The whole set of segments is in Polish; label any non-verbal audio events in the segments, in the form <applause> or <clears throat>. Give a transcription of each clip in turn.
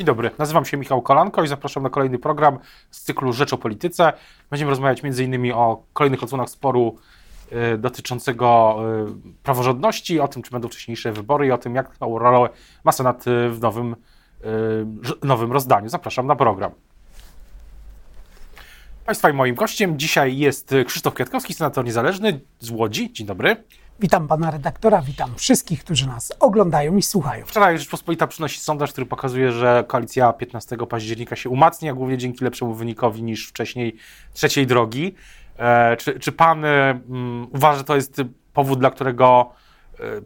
Dzień dobry, nazywam się Michał Kolanko i zapraszam na kolejny program z cyklu Rzecz o Polityce. Będziemy rozmawiać m.in. o kolejnych odsłonach sporu y, dotyczącego y, praworządności, o tym, czy będą wcześniejsze wybory i o tym, jaką rolę ma Senat y, w nowym, nowym rozdaniu. Zapraszam na program. Państwa i moim gościem dzisiaj jest Krzysztof Kwiatkowski, senator niezależny z Łodzi. Dzień dobry. Witam pana redaktora, witam wszystkich, którzy nas oglądają i słuchają. Wczoraj Rzeczpospolita przynosi sondaż, który pokazuje, że koalicja 15 października się umacnia, głównie dzięki lepszemu wynikowi niż wcześniej trzeciej drogi. E, czy, czy pan e, uważa, że to jest powód, dla którego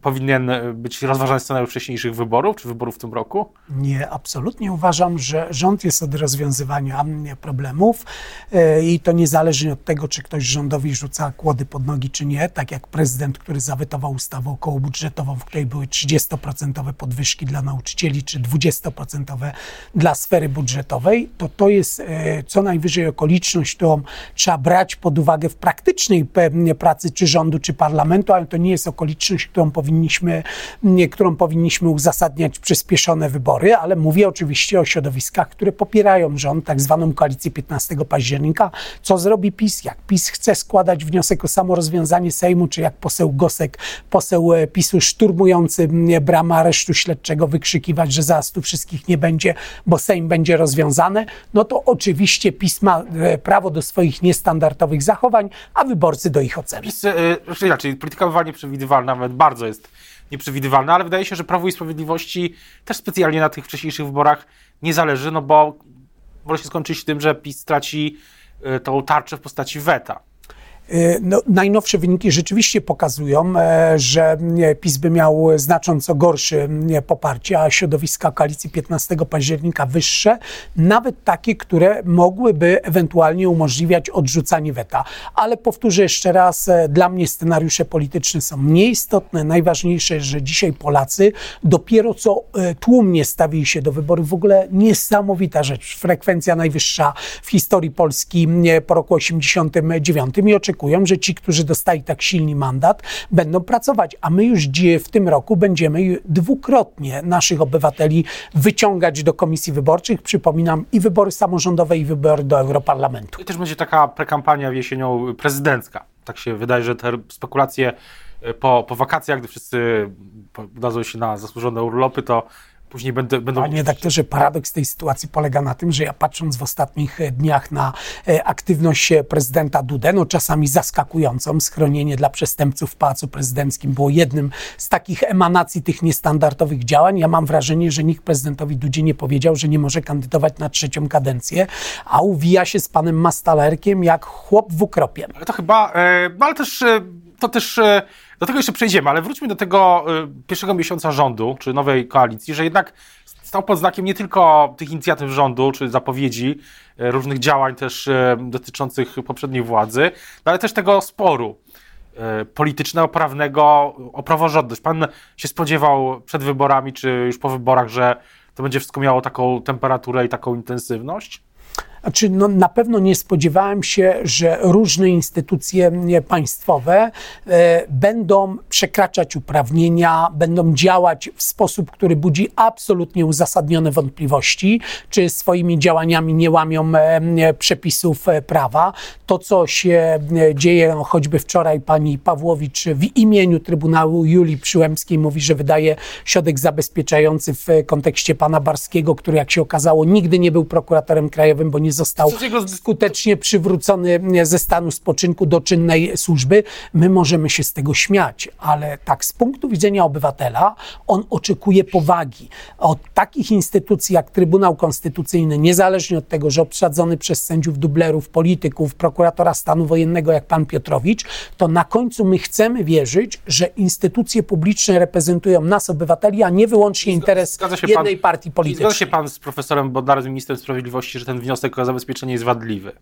powinien być rozważany scenariusz wcześniejszych wyborów, czy wyborów w tym roku? Nie, absolutnie uważam, że rząd jest od rozwiązywania problemów e, i to niezależnie od tego, czy ktoś rządowi rzuca kłody pod nogi, czy nie, tak jak prezydent, który zawetował ustawę okołobudżetową, w której były 30% podwyżki dla nauczycieli, czy 20% dla sfery budżetowej, to to jest e, co najwyżej okoliczność, którą trzeba brać pod uwagę w praktycznej pracy czy rządu, czy parlamentu, ale to nie jest okoliczność, którą którą powinniśmy, którą powinniśmy uzasadniać przyspieszone wybory, ale mówię oczywiście o środowiskach, które popierają rząd, tak zwaną koalicję 15 października. Co zrobi PiS? Jak PiS chce składać wniosek o samorozwiązanie Sejmu, czy jak poseł Gosek, poseł e, PiSu szturmujący bramę aresztu śledczego wykrzykiwać, że zaraz tu wszystkich nie będzie, bo Sejm będzie rozwiązany, no to oczywiście PiS ma e, prawo do swoich niestandardowych zachowań, a wyborcy do ich oceny. PiS, yy, inaczej, polityka bywa nieprzewidywalna, nawet bardzo jest nieprzewidywalne, ale wydaje się, że Prawo i Sprawiedliwości też specjalnie na tych wcześniejszych wyborach nie zależy, no bo może się skończyć tym, że PiS straci y, tą tarczę w postaci weta. Y, no, najnowsze wyniki rzeczywiście pokazują, e, że PiS by miał znacząco gorsze poparcie, a środowiska koalicji 15 października wyższe, nawet takie, które mogłyby ewentualnie umożliwiać odrzucanie weta. Ale powtórzę jeszcze raz, e, dla mnie scenariusze polityczne są nieistotne. Najważniejsze, że dzisiaj Polacy dopiero co e, tłumnie stawili się do wyborów. W ogóle niesamowita rzecz. Frekwencja najwyższa w historii Polski po roku 89 i że ci, którzy dostali tak silny mandat, będą pracować. A my już w tym roku będziemy dwukrotnie naszych obywateli wyciągać do komisji wyborczych. Przypominam, i wybory samorządowe, i wybory do Europarlamentu. I też będzie taka prekampania jesienią prezydencka. Tak się wydaje, że te spekulacje e, po, po wakacjach, gdy wszyscy dadzą się na zasłużone urlopy, to później będę, będą... Panie redaktorze, paradoks tej sytuacji polega na tym, że ja patrząc w ostatnich e, dniach na e, aktywność e, prezydenta Dudę, no czasami zaskakującą, schronienie dla przestępców w Pałacu Prezydenckim było jednym z takich emanacji tych niestandardowych działań. Ja mam wrażenie, że nikt prezydentowi Dudzie nie powiedział, że nie może kandydować na trzecią kadencję, a uwija się z panem Mastalerkiem jak chłop w ukropie. Ale to chyba, no ale też, to też do tego jeszcze przejdziemy, ale wróćmy do tego y, pierwszego miesiąca rządu, czy nowej koalicji, że jednak stał pod znakiem nie tylko tych inicjatyw rządu, czy zapowiedzi y, różnych działań też dotyczących poprzedniej władzy, no ale też tego sporu politycznego, prawnego o praworządność. Pan się spodziewał przed wyborami, czy już po wyborach, że to będzie wszystko miało taką temperaturę i taką intensywność? Znaczy, no, na pewno nie spodziewałem się, że różne instytucje państwowe e, będą przekraczać uprawnienia, będą działać w sposób, który budzi absolutnie uzasadnione wątpliwości, czy swoimi działaniami nie łamią e, przepisów e, prawa. To, co się e, dzieje, no, choćby wczoraj pani Pawłowicz w imieniu Trybunału Julii Przyłębskiej mówi, że wydaje środek zabezpieczający w kontekście pana Barskiego, który jak się okazało nigdy nie był prokuratorem krajowym, bo nie został skutecznie przywrócony ze stanu spoczynku do czynnej służby. My możemy się z tego śmiać, ale tak z punktu widzenia obywatela on oczekuje powagi. Od takich instytucji jak Trybunał Konstytucyjny, niezależnie od tego, że obsadzony przez sędziów dublerów, polityków, prokuratora stanu wojennego jak pan Piotrowicz, to na końcu my chcemy wierzyć, że instytucje publiczne reprezentują nas, obywateli, a nie wyłącznie interes jednej pan, partii politycznej. Zgadza się pan z profesorem Bodnarem, ministrem sprawiedliwości, że ten wniosek o zabezpieczenie jest wadliwy?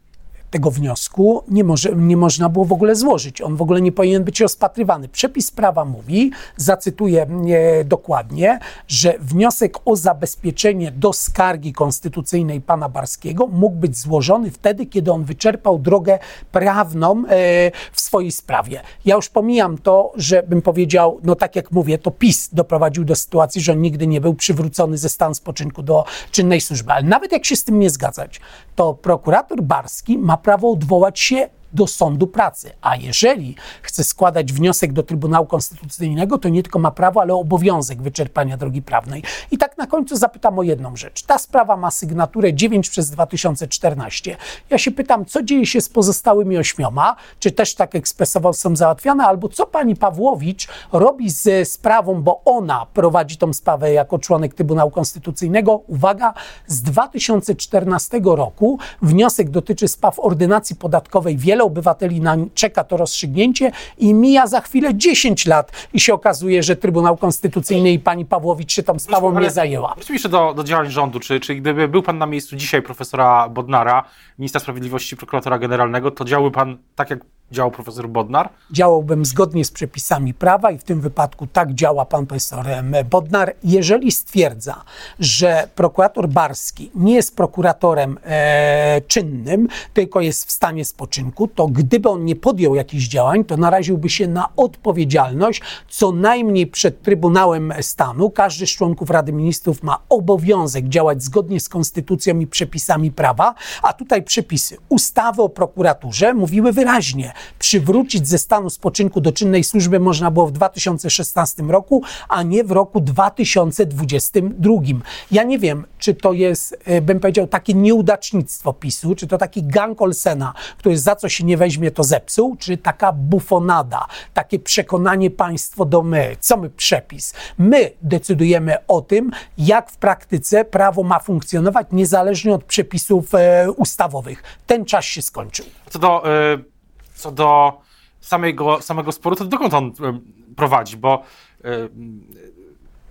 tego wniosku nie, może, nie można było w ogóle złożyć. On w ogóle nie powinien być rozpatrywany. Przepis prawa mówi, zacytuję e, dokładnie, że wniosek o zabezpieczenie do skargi konstytucyjnej pana Barskiego mógł być złożony wtedy, kiedy on wyczerpał drogę prawną e, w swojej sprawie. Ja już pomijam to, że bym powiedział, no tak jak mówię, to PiS doprowadził do sytuacji, że on nigdy nie był przywrócony ze stanu spoczynku do czynnej służby. Ale nawet jak się z tym nie zgadzać, to prokurator Barski ma prawo odwołać się do sądu pracy. A jeżeli chce składać wniosek do Trybunału Konstytucyjnego, to nie tylko ma prawo, ale obowiązek wyczerpania drogi prawnej. I tak na końcu zapytam o jedną rzecz. Ta sprawa ma sygnaturę 9 przez 2014. Ja się pytam, co dzieje się z pozostałymi ośmioma? Czy też tak ekspresowo są załatwiane? Albo co pani Pawłowicz robi ze sprawą, bo ona prowadzi tą sprawę jako członek Trybunału Konstytucyjnego. Uwaga, z 2014 roku wniosek dotyczy spraw ordynacji podatkowej. Wiele wiele obywateli na, czeka to rozstrzygnięcie i mija za chwilę 10 lat i się okazuje, że Trybunał Konstytucyjny i pani Pawłowicz się tą sprawą nie zajęła. Wróćmy jeszcze do, do działań rządu. Czy, czy gdyby był pan na miejscu dzisiaj profesora Bodnara, ministra sprawiedliwości, prokuratora generalnego, to działałby pan tak, jak działał profesor Bodnar? Działałbym zgodnie z przepisami prawa i w tym wypadku tak działa pan profesor Bodnar. Jeżeli stwierdza, że prokurator Barski nie jest prokuratorem e, czynnym, tylko jest w stanie spoczynku, to gdyby on nie podjął jakichś działań, to naraziłby się na odpowiedzialność co najmniej przed Trybunałem Stanu. Każdy z członków Rady Ministrów ma obowiązek działać zgodnie z konstytucją i przepisami prawa, a tutaj przepisy ustawy o prokuraturze mówiły wyraźnie, przywrócić ze stanu spoczynku do czynnej służby można było w 2016 roku, a nie w roku 2022. Ja nie wiem, czy to jest, e, bym powiedział, takie nieudacznictwo PiSu, czy to taki gang Olsena, który za co się nie weźmie, to zepsuł, czy taka bufonada, takie przekonanie państwo do my. Co my przepis? My decydujemy o tym, jak w praktyce prawo ma funkcjonować, niezależnie od przepisów e, ustawowych. Ten czas się skończył. Co do y co do samego, samego sporu, to dokąd on prowadzi, bo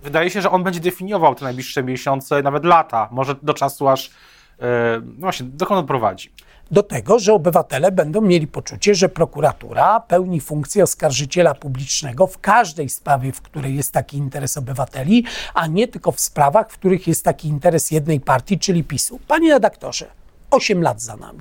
wydaje się, że on będzie definiował te najbliższe miesiące, nawet lata, może do czasu aż, no właśnie, dokąd on prowadzi do tego, że obywatele będą mieli poczucie, że prokuratura pełni funkcję oskarżyciela publicznego w każdej sprawie, w której jest taki interes obywateli, a nie tylko w sprawach, w których jest taki interes jednej partii, czyli PiSu. Panie redaktorze, 8 lat za nami.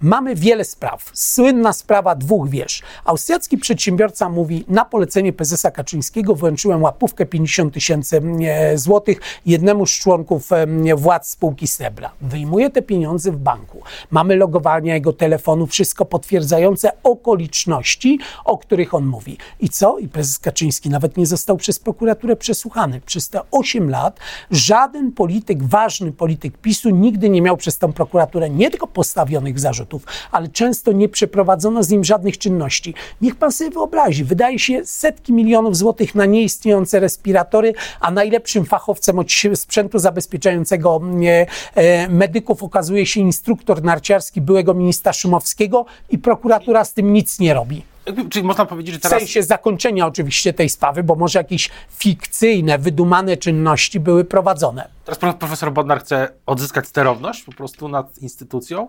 Mamy wiele spraw. Słynna sprawa dwóch wież. Austriacki przedsiębiorca mówi, na polecenie prezesa Kaczyńskiego włączyłem łapówkę 50 tysięcy e, złotych jednemu z członków e, władz spółki Srebra. Wyjmuje te pieniądze w banku. Mamy logowania jego telefonu, wszystko potwierdzające okoliczności, o których on mówi. I co? I prezes Kaczyński nawet nie został przez prokuraturę przesłuchany. Przez te 8 lat żaden polityk, ważny polityk PiSu nigdy nie miał przez tę prokuraturę nie tylko postawionych zarzutów, ale często nie przeprowadzono z nim żadnych czynności. Niech pan sobie wyobrazi, wydaje się setki milionów złotych na nieistniejące respiratory, a najlepszym fachowcem od sprzętu zabezpieczającego e, e, medyków okazuje się instruktor narciarski byłego ministra Szumowskiego i prokuratura z tym nic nie robi. Czyli można powiedzieć, że teraz... W sensie zakończenia oczywiście tej sprawy, bo może jakieś fikcyjne, wydumane czynności były prowadzone. Teraz profesor Bodnar chce odzyskać sterowność po prostu nad instytucją?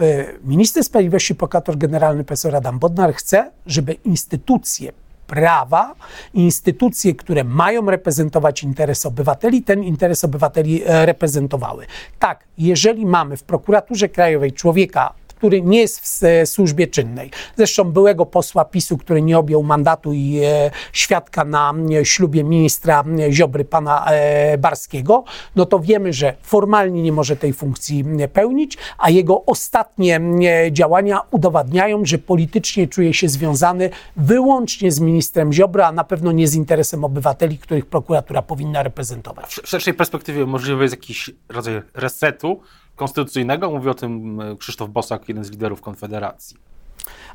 E, minister Sprawiedliwości, prokurator generalny profesor Adam Bodnar chce, żeby instytucje prawa, instytucje, które mają reprezentować interes obywateli, ten interes obywateli e, reprezentowały. Tak, jeżeli mamy w prokuraturze krajowej człowieka który nie jest w służbie czynnej. Zresztą byłego posła PiSu, który nie objął mandatu i e, świadka na e, ślubie ministra e, Ziobry, pana e, Barskiego, no to wiemy, że formalnie nie może tej funkcji e, pełnić, a jego ostatnie e, działania udowadniają, że politycznie czuje się związany wyłącznie z ministrem Ziobry, a na pewno nie z interesem obywateli, których prokuratura powinna reprezentować. W szerszej perspektywie możliwy jest jakiś rodzaj resetu, konstytucyjnego. Mówi o tym e, Krzysztof Bosak, jeden z liderów Konfederacji.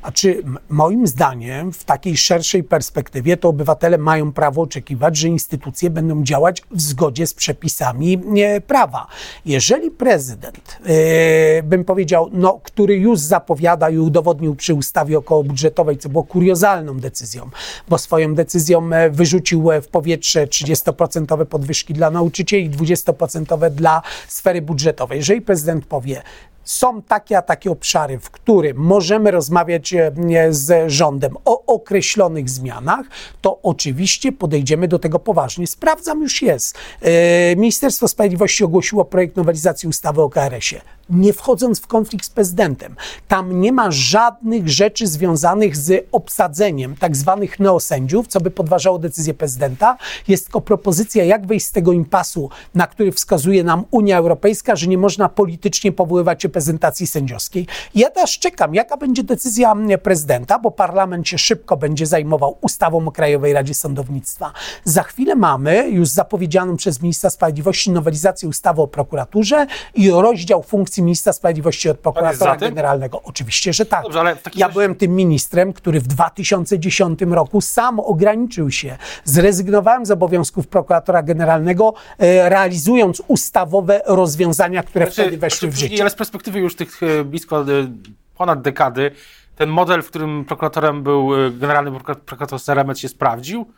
A czy moim zdaniem w takiej szerszej perspektywie to obywatele mają prawo oczekiwać, że instytucje będą działać w zgodzie z przepisami prawa. Jeżeli prezydent, yy, bym powiedział, no, który już zapowiada i udowodnił przy ustawie okołobudżetowej, co było kuriozalną decyzją, bo swoją decyzją e, wyrzucił w powietrze 30% podwyżki dla nauczycieli i 20% dla sfery budżetowej. Jeżeli prezydent powie, są takie a takie obszary, w których możemy rozmawiać e, z rządem o określonych zmianach, to oczywiście podejdziemy do tego poważnie. Sprawdzam, już jest. E, Ministerstwo Sprawiedliwości ogłosiło projekt nowelizacji ustawy o KRS-ie nie wchodząc w konflikt z prezydentem. Tam nie ma żadnych rzeczy związanych z obsadzeniem tak zwanych neosędziów, co by podważało decyzję prezydenta. Jest tylko propozycja, jak wyjść z tego impasu, na który wskazuje nam Unia Europejska, że nie można politycznie powoływać reprezentacji sędziowskiej. Ja też czekam, jaka będzie decyzja prezydenta, bo parlament się szybko będzie zajmował ustawą o Krajowej Radzie Sądownictwa. Za chwilę mamy już zapowiedzianą przez ministra sprawiedliwości nowelizację ustawy o prokuraturze i rozdział funkcji ministra sprawiedliwości od prokuratora generalnego? Oczywiście, że tak. Dobrze, ja byłem tym ministrem, który w 2010 roku sam ograniczył się. Zrezygnowałem z obowiązków prokuratora generalnego, e, realizując ustawowe rozwiązania, które znaczy, wtedy weszły w życie. Ale z perspektywy już tych e, blisko e, ponad dekady, ten model, w którym prokuratorem był generalny prokurator Seremec się sprawdził?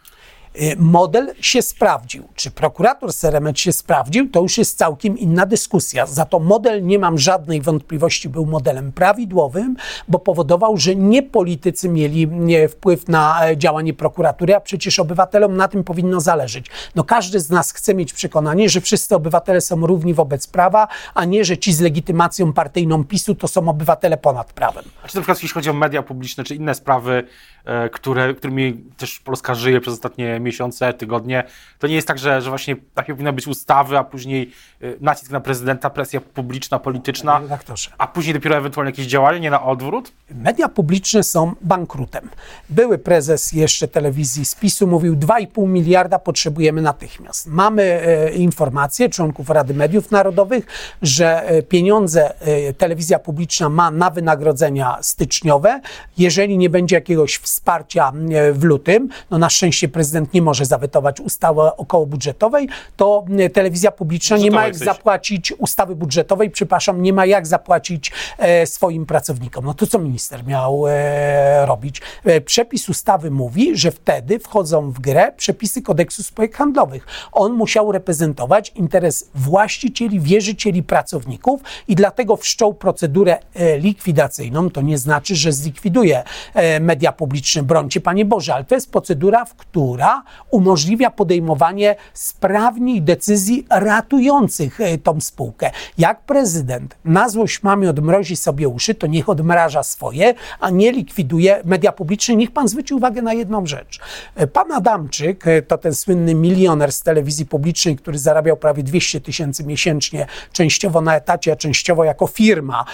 Y, model się sprawdził. Czy prokurator Seremet się sprawdził, to już jest całkiem inna dyskusja. Za to model, nie mam żadnej wątpliwości, był modelem prawidłowym, bo powodował, że nie politycy mieli wpływ na e, działanie prokuratury, a przecież obywatelom na tym powinno zależeć. No każdy z nas chce mieć przekonanie, że wszyscy obywatele są równi wobec prawa, a nie, że ci z legitymacją partyjną PiSu to są obywatele ponad prawem. A czy na przykład jeśli chodzi o media publiczne, czy inne sprawy, e, które, którymi też Polska żyje przez ostatnie miesiące, tygodnie. To nie jest tak, że, że właśnie takie powinny być ustawy, a później y, nacisk na prezydenta, presja publiczna, polityczna, a później dopiero ewentualnie jakieś działania, nie na odwrót? Media publiczne są bankrutem. Były prezes jeszcze telewizji z PiSu mówił 2,5 miliarda potrzebujemy natychmiast. Mamy e, informacje członków Rady Mediów Narodowych, że e, pieniądze e, telewizja publiczna ma na wynagrodzenia styczniowe. Jeżeli nie będzie jakiegoś wsparcia e, w lutym, no na szczęście prezydent nie może zawetować ustawy okołobudżetowej, to e, telewizja publiczna nie ma jak zapłacić ustawy budżetowej, przepraszam, nie ma jak zapłacić e, swoim pracownikom. No to co minister miał e, robić? E, przepis ustawy mówi, że wtedy wchodzą w grę przepisy kodeksu spółek handlowych. On musiał reprezentować interes właścicieli, wierzycieli, pracowników i dlatego wszczął procedurę e, likwidacyjną. To nie znaczy, że zlikwiduje e, media publiczne, brońcie Panie Boże, ale to jest procedura, w która umożliwia podejmowanie sprawniej decyzji ratujących e, tą spółkę. Jak prezydent na złość mamie odmrozi sobie uszy, to niech odmraża swoje, a nie likwiduje media publiczne. Niech pan zwróci uwagę na jedną rzecz. E, pan Adamczyk, e, to ten słynny milioner z telewizji publicznej, który zarabiał prawie 200 tysięcy miesięcznie, częściowo na etacie, a częściowo jako firma,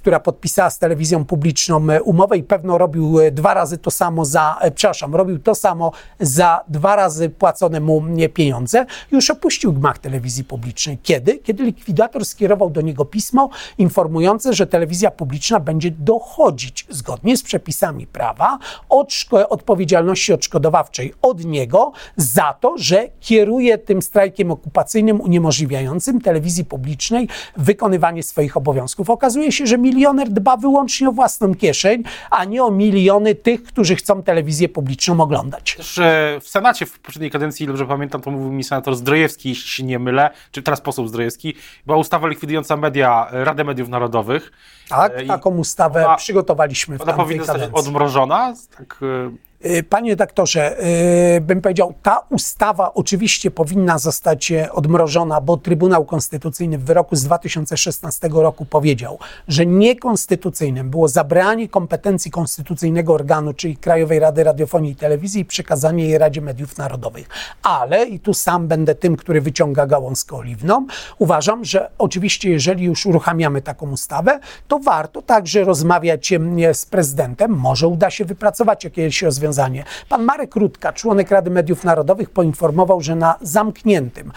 która podpisała z telewizją publiczną umowę i pewno robił dwa razy to samo za, przepraszam, robił to samo za dwa razy płacone mu pieniądze, już opuścił gmach telewizji publicznej. Kiedy? Kiedy likwidator skierował do niego pismo informujące, że telewizja publiczna będzie dochodzić zgodnie z przepisami prawa od odpowiedzialności odszkodowawczej od niego za to, że kieruje tym strajkiem okupacyjnym uniemożliwiającym telewizji publicznej wykonywanie swoich obowiązków. Okazuje się, że milioner dba wyłącznie o własną kieszeń, a nie o miliony tych, którzy chcą telewizję publiczną oglądać. Też w Senacie w poprzedniej kadencji, dobrze pamiętam, to mówił mi senator Zdrojewski, jeśli się nie mylę, czy teraz poseł Zdrojewski, była ustawa likwidująca media, Radę Mediów Narodowych. Tak, e, taką ustawę ona, przygotowaliśmy w Ona powinna zostać odmrożona? Tak, e, panie doktorze, y, bym powiedział, ta ustawa oczywiście powinna zostać e, odmrożona, bo Trybunał Konstytucyjny w wyroku z 2016 roku powiedział, że niekonstytucyjnym było zabranie kompetencji konstytucyjnego organu, czyli Krajowej Rady Radiofonii i Telewizji i przekazanie jej Radzie Mediów Narodowych. Ale, i tu sam będę tym, który wyciąga gałązkę oliwną, uważam, że oczywiście, jeżeli już uruchamiamy taką ustawę, to warto także rozmawiać z prezydentem. Może uda się wypracować jakieś rozwiązanie rozwiązanie. Pan Marek Rutka, członek Rady Mediów Narodowych, poinformował, że na zamkniętym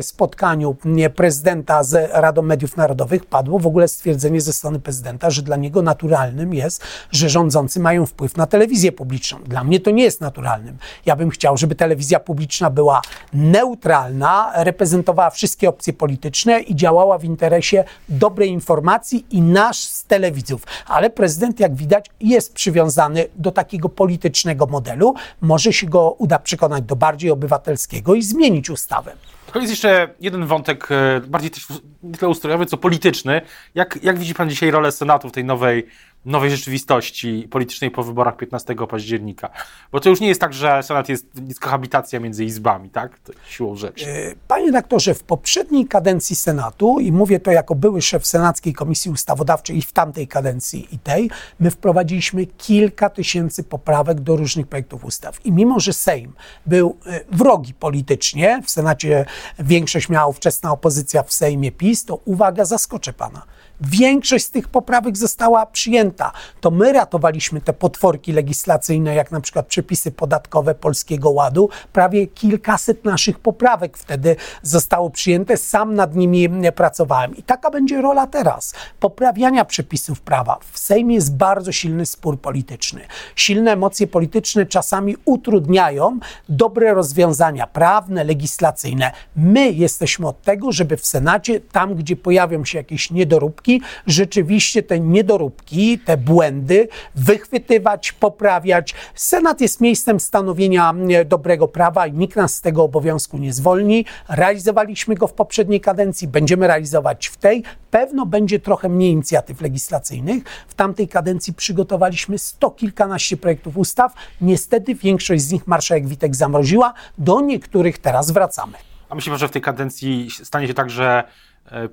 spotkaniu prezydenta z Radą Mediów Narodowych padło w ogóle stwierdzenie ze strony prezydenta, że dla niego naturalnym jest, że rządzący mają wpływ na telewizję publiczną. Dla mnie to nie jest naturalnym. Ja bym chciał, żeby telewizja publiczna była neutralna, reprezentowała wszystkie opcje polityczne i działała w interesie dobrej informacji i nasz z telewidzów. Ale prezydent, jak widać, jest przywiązany do takiego politycznego modelu. Może się go uda przekonać do bardziej obywatelskiego i zmienić ustawę. To jest jeszcze jeden wątek, e, bardziej też nie tyle ustrojowy, co polityczny. Jak, jak widzi Pan dzisiaj rolę Senatu w tej nowej nowej rzeczywistości politycznej po wyborach 15 października. Bo to już nie jest tak, że Senat jest habitacja między izbami, tak? To siłą rzeczy. E, panie doktorze, w poprzedniej kadencji Senatu, i mówię to jako były szef Senackiej Komisji Ustawodawczej i w tamtej kadencji i tej, my wprowadziliśmy kilka tysięcy poprawek do różnych projektów ustaw. I mimo, że Sejm był e, wrogi politycznie, w Senacie większość miała ówczesna opozycja w Sejmie PiS, to uwaga, zaskoczę pana Większość z tych poprawek została przyjęta. To my ratowaliśmy te potworki legislacyjne, jak na przykład przepisy podatkowe Polskiego Ładu. Prawie kilkaset naszych poprawek wtedy zostało przyjęte. Sam nad nimi pracowałem. I taka będzie rola teraz. Poprawiania przepisów prawa. W Sejmie jest bardzo silny spór polityczny. Silne emocje polityczne czasami utrudniają dobre rozwiązania prawne, legislacyjne. My jesteśmy od tego, żeby w Senacie, tam gdzie pojawią się jakieś niedoróbki, rzeczywiście te niedoróbki, te błędy wychwytywać, poprawiać. Senat jest miejscem stanowienia e, dobrego prawa i nikt nas z tego obowiązku nie zwolni. Realizowaliśmy go w poprzedniej kadencji, będziemy realizować w tej. Pewno będzie trochę mniej inicjatyw legislacyjnych. W tamtej kadencji przygotowaliśmy sto kilkanaście projektów ustaw. Niestety większość z nich marszałek Witek zamroziła. Do niektórych teraz wracamy. A myślę, że w tej kadencji stanie się tak, że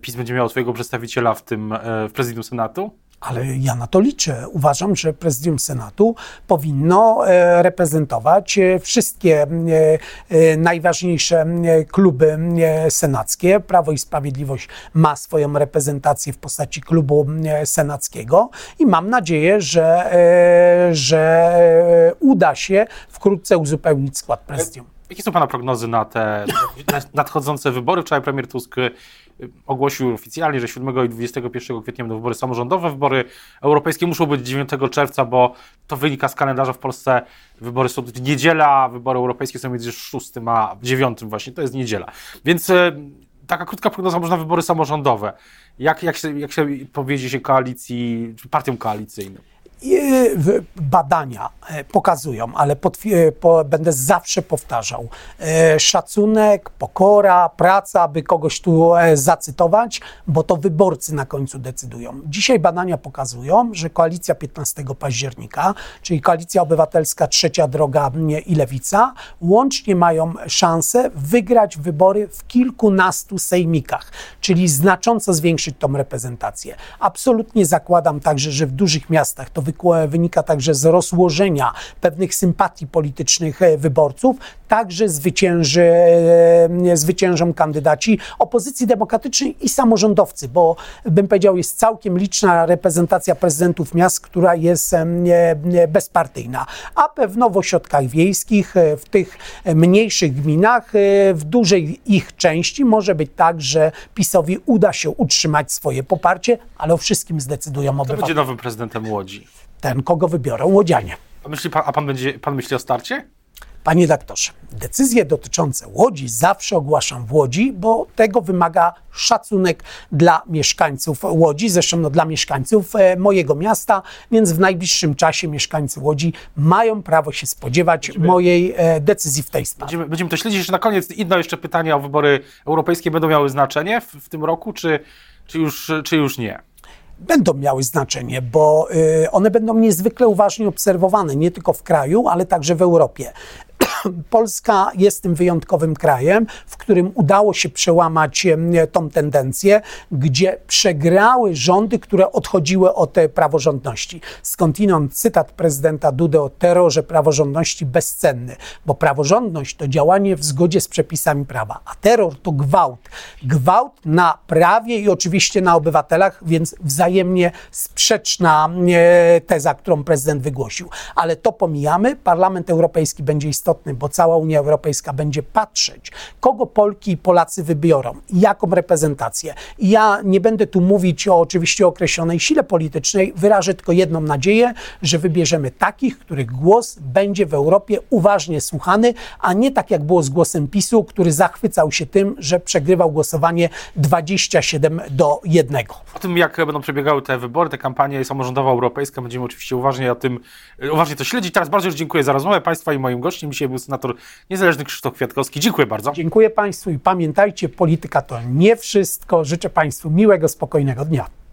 PiS będzie miał swojego przedstawiciela w tym e, w prezydium Senatu? Ale ja na to liczę. Uważam, że prezydium Senatu powinno e, reprezentować wszystkie najważniejsze kluby senackie. Prawo i Sprawiedliwość ma swoją reprezentację w postaci klubu senackiego i mam nadzieję, że, że uda się wkrótce uzupełnić skład prezydium. Jakie są Pana prognozy na te nadchodzące wybory? Wczoraj premier Tusk ogłosił oficjalnie, że 7 i 21 kwietnia będą wybory samorządowe, wybory europejskie muszą być 9 czerwca, bo to wynika z kalendarza w Polsce. Wybory są w niedziela, a wybory europejskie są między 6 a 9 właśnie, to jest niedziela. Więc e, taka krótka prognoza można wybory samorządowe. Jak, jak, się, jak się powiedzie się koalicji, czy partiom koalicyjnym? Badania e, pokazują, ale e, po, będę zawsze powtarzał, e, szacunek, pokora, praca, aby kogoś tu zacytować, bo to wyborcy na końcu decydują. Dzisiaj badania pokazują, że koalicja 15 października, czyli koalicja obywatelska Trzecia Droga i Lewica, łącznie mają szansę wygrać wybory w kilkunastu sejmikach, czyli znacząco zwiększyć tą reprezentację. Absolutnie zakładam także, że w dużych miastach to wynika także z rozłożenia pewnych sympatii politycznych e, wyborców, także zwycięży, e, zwyciężą kandydaci opozycji demokratycznej i samorządowcy, bo bym powiedział, jest całkiem liczna reprezentacja prezydentów miast, która jest e, bezpartyjna. A pewno w ośrodkach wiejskich, w tych mniejszych gminach, w dużej ich części może być tak, że PiSowi uda się utrzymać swoje poparcie, ale o wszystkim zdecydują obywatele. Kto będzie nowym prezydentem Łodzi? Ten, kogo wybiorą łodzianie. A, myśli pan, a pan, będzie, pan myśli o starcie? Panie doktorze, decyzje dotyczące Łodzi zawsze ogłaszam w Łodzi, bo tego wymaga szacunek dla mieszkańców Łodzi, zresztą no, dla mieszkańców e, mojego miasta, więc w najbliższym czasie mieszkańcy Łodzi mają prawo się spodziewać będziemy, mojej e, decyzji w tej sprawie. Będziemy, będziemy to śledzić. Jeszcze na koniec jedno jeszcze pytanie o wybory europejskie. Będą miały znaczenie w, w tym roku, czy, czy, już, czy już nie? Będą miały znaczenie, bo y, one będą niezwykle uważnie obserwowane nie tylko w kraju, ale także w Europie. <clears throat> Polska jest tym wyjątkowym krajem, w którym udało się przełamać tą tendencję, gdzie przegrały rządy, które odchodziły od praworządności. Skądinąd cytat prezydenta Dudy o terrorze praworządności bezcenny, bo praworządność to działanie w zgodzie z przepisami prawa, a terror to gwałt. Gwałt na prawie i oczywiście na obywatelach, więc wzajemnie sprzeczna teza, którą prezydent wygłosił. Ale to pomijamy. Parlament Europejski będzie istotny bo cała Unia Europejska będzie patrzeć, kogo Polki i Polacy wybiorą jaką reprezentację. Ja nie będę tu mówić o oczywiście określonej sile politycznej, wyrażę tylko jedną nadzieję, że wybierzemy takich, których głos będzie w Europie uważnie słuchany, a nie tak jak było z głosem PiSu, który zachwycał się tym, że przegrywał głosowanie 27 do 1. O tym, jak będą przebiegały te wybory, te kampanie samorządowa europejska, będziemy oczywiście uważnie o tym, uważnie to śledzić. Teraz bardzo już dziękuję za rozmowę Państwa i moim gościem dzisiaj był senator niezależny Krzysztof Kwiatkowski. Dziękuję bardzo. Dziękuję Państwu i pamiętajcie, polityka to nie wszystko. Życzę Państwu miłego, spokojnego dnia.